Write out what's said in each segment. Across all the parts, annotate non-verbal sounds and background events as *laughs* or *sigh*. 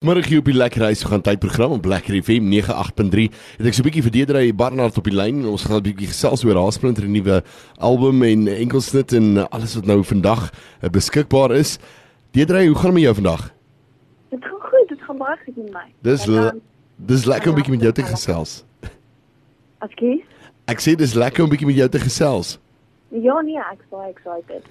Môre hier op die Lekker Huis gaan tydprogram op Lekker FM 98.3. Het ek so 'n bietjie verdeder hy Barnard op die lyn. Ons gaan 'n bietjie gesels oor haar splinter nuwe album en enkelsnit en alles wat nou vandag uh, beskikbaar is. Deedrey, hoe gaan dit met jou vandag? Dit gaan goed, dit gaan baie goed met my. Dis le- dis lekker om 'n bietjie met jou te gesels. Askies? Ek sê dis lekker om 'n bietjie met jou te gesels. Ja nee, ek's baie excited.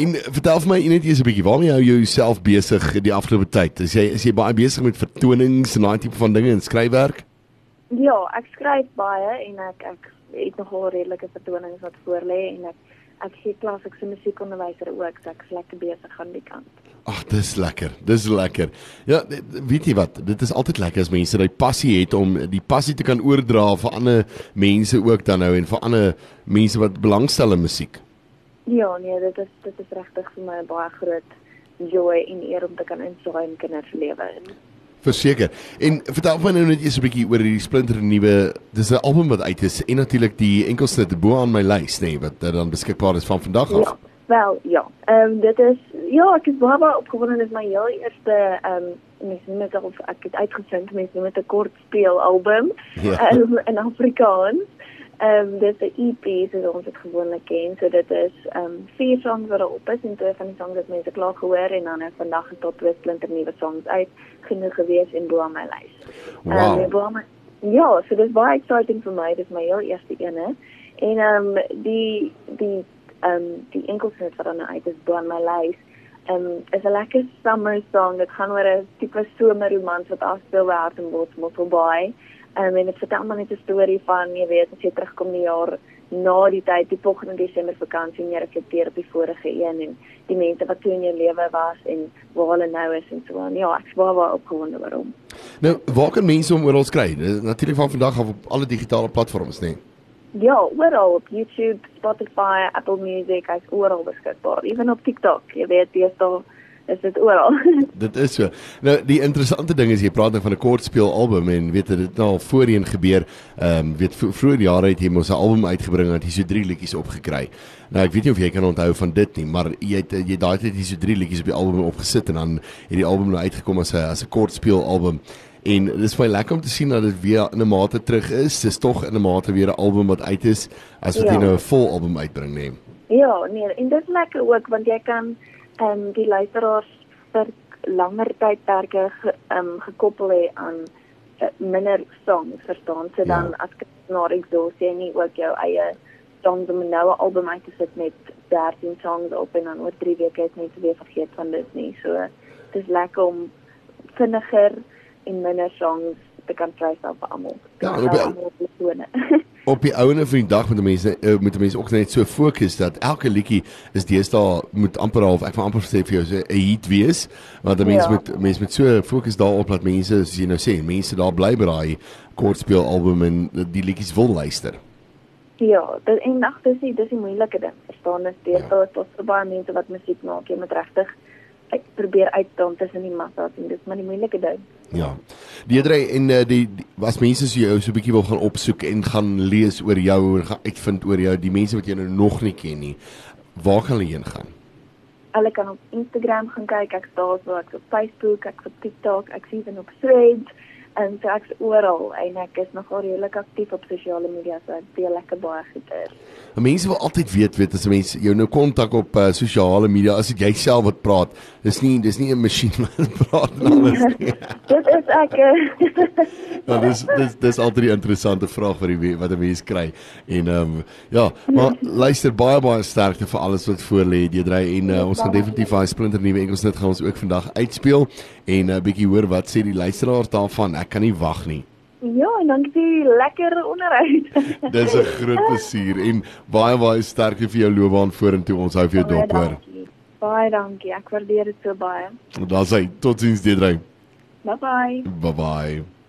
En vertel vir my net eers 'n bietjie, waarmee hou jy jouself besig die afgelope tyd? Is jy is jy baie besig met vertonings en daai tipe van dinge en skryfwerk? Ja, ek skryf baie en ek ek het nogal redelike vertonings wat voorlê en ek ek gee klas ek se musiekonderwyser ook, so ek's lekker besig aan die kant. Ag, dis lekker. Dis lekker. Ja, weet jy wat? Dit is altyd lekker as mense daai passie het om die passie te kan oordra vir ander mense ook dan nou en vir ander mense wat belangstel in musiek. Ja, nee, dit is dit is regtig vir my 'n baie groot joy en eer om te kan insaai in kinders se lewe. Verseker. En vertel my nou net eers 'n bietjie oor hierdie splinter nuwe dis 'n album wat uit is en natuurlik die enkelsnit bo aan my lys, nê, nee, wat wat dan beskikbaar is van vandag af. Ja. Wel, ja. Ehm um, dit is ja, ek is baie opgewonde dit is my heel eerste ehm um, mens noem dit of ek het uitgevind mense noem dit 'n kort speel album Ja. um, in Afrikaans. Ehm um, dit is 'n EP soos ons dit gewoonlik ken. So dit is ehm um, vier songs wat daarop is en twee van die songs het mense klaar gehoor en dan is vandag het tot twee splinter nuwe songs uit genoeg gewees en bo aan my lys. Wow. Um, bo my, ja, so dis baie exciting vir my. Dis my heel eerste ene. En ehm um, die die ehm um, die enkelsnit wat dan nou uit is bo aan my lys. Ehm um, is 'n lekker summer song. Dit gaan oor 'n tipe somerromans wat afspeel by Hartenbos Mosselbaai. Um, en dit vertel maar net 'n storie van, jy weet, as jy terugkom die jaar na die tyd, die volgende Desember vakansie, jy reflekteer op die vorige een en die mense wat toe in jou lewe was en waar hulle nou is en so aan. Ja, ek's baie baie opgewonde oor hom. Nou, waar kan mense hom oral kry? Dis Natuurlik van vandag af op alle digitale platforms, nê. Nee. Ja, oral op YouTube, Spotify, Apple Music, hy's oral beskikbaar, ewen op TikTok. Jy weet, deesdae is dit oral. *laughs* Dit is so. Nou die interessante ding is jy praat nou van 'n kortspeel album en weet jy dit nou al voorheen gebeur. Ehm um, weet vro- vroeër jare het jy mos 'n album uitgebring en het jy so drie liedjies opgekry. Nou ek weet nie of jy kan onthou van dit nie, maar jy het jy het daai tyd jy so drie liedjies op die album opgesit en dan het die album nou uitgekom as 'n as 'n kortspeel album. En dis baie lekker om te sien dat dit weer in 'n mate terug is. Dis tog in 'n mate weer 'n album wat uit is as wat jy Ja. nou 'n vol album uitbring, nee. ja, nee, en dit is lekker ook want jy kan ehm um, die luisteraars vir langer tydperke ge, um, gekoppel hê aan uh, minder songs, verstaan? So dan Ja. as kunstenaar exhaust jy nie ook jou eie songs om 'n noue album uit te sit met 13 songs op en dan oor 3 weke is mense weer vergeet van dit nie. So dit is lekker om vinniger en minder songs te kan vrystel vir almal. Ja, op die- persone. *laughs* op die ouene van die dag moet mense uh, moet mense ook net so fokus dat elke liedjie is deesdae moet amper half ek wil amper sê vir jou so 'n hit wees want die mense Ja. moet mense moet so fokus daarop dat mense soos jy nou sê mense daar bly by daai kortspeel album en die liedjies wil luister. Ja, dit en nag dis die dis die moeilike ding. Verstaan is Ja. ja. tot so baie mense wat musiek maak, jy moet regtig uit probeer uitstaan tussen die massa en dis maar die moeilike ding. Ja. Deedrey en uh, die, die was mense so jou so 'n bietjie wil gaan opsoek en gaan lees oor jou en gaan uitvind oor jou die mense wat jy nou nog nie ken nie. Waar gaan hulle heen gaan? Hulle kan op Instagram gaan kyk, ek staan so ek op Facebook, ek op TikTok, ek sien dan op Threads en so ek's oral en ek is nogal redelik aktief op sosiale media, so ek deel lekker baie goeie. Mense wil altyd weet weet as mense jou nou kontak op uh, sosiale media as dit jy self wat praat. Dis nie dis nie 'n masjien wat praat en alles nie. *laughs* dit is ek eh, Ja, *laughs* dis dis dis altyd die interessante vraag wat die wat 'n mens kry. En ehm um, ja, maar luister baie baie sterkte vir alles wat voor lê, Deedrey en uh, ons gaan definitief daai splinter nuwe Engelsnit gaan ons ook vandag uitspeel en 'n uh, bietjie hoor wat sê die luisteraars daarvan. Ek kan nie wag nie. Ja, en dankie lekker onderhoud. *laughs* Dis 'n groot plesier en baie baie sterkte vir jou loopbaan vorentoe. Ons hou vir jou dop hoor. Baie dankie. Ek waardeer dit so baie. Daar's hy. Totsiens Deedrey. Bye bye. Bye bye.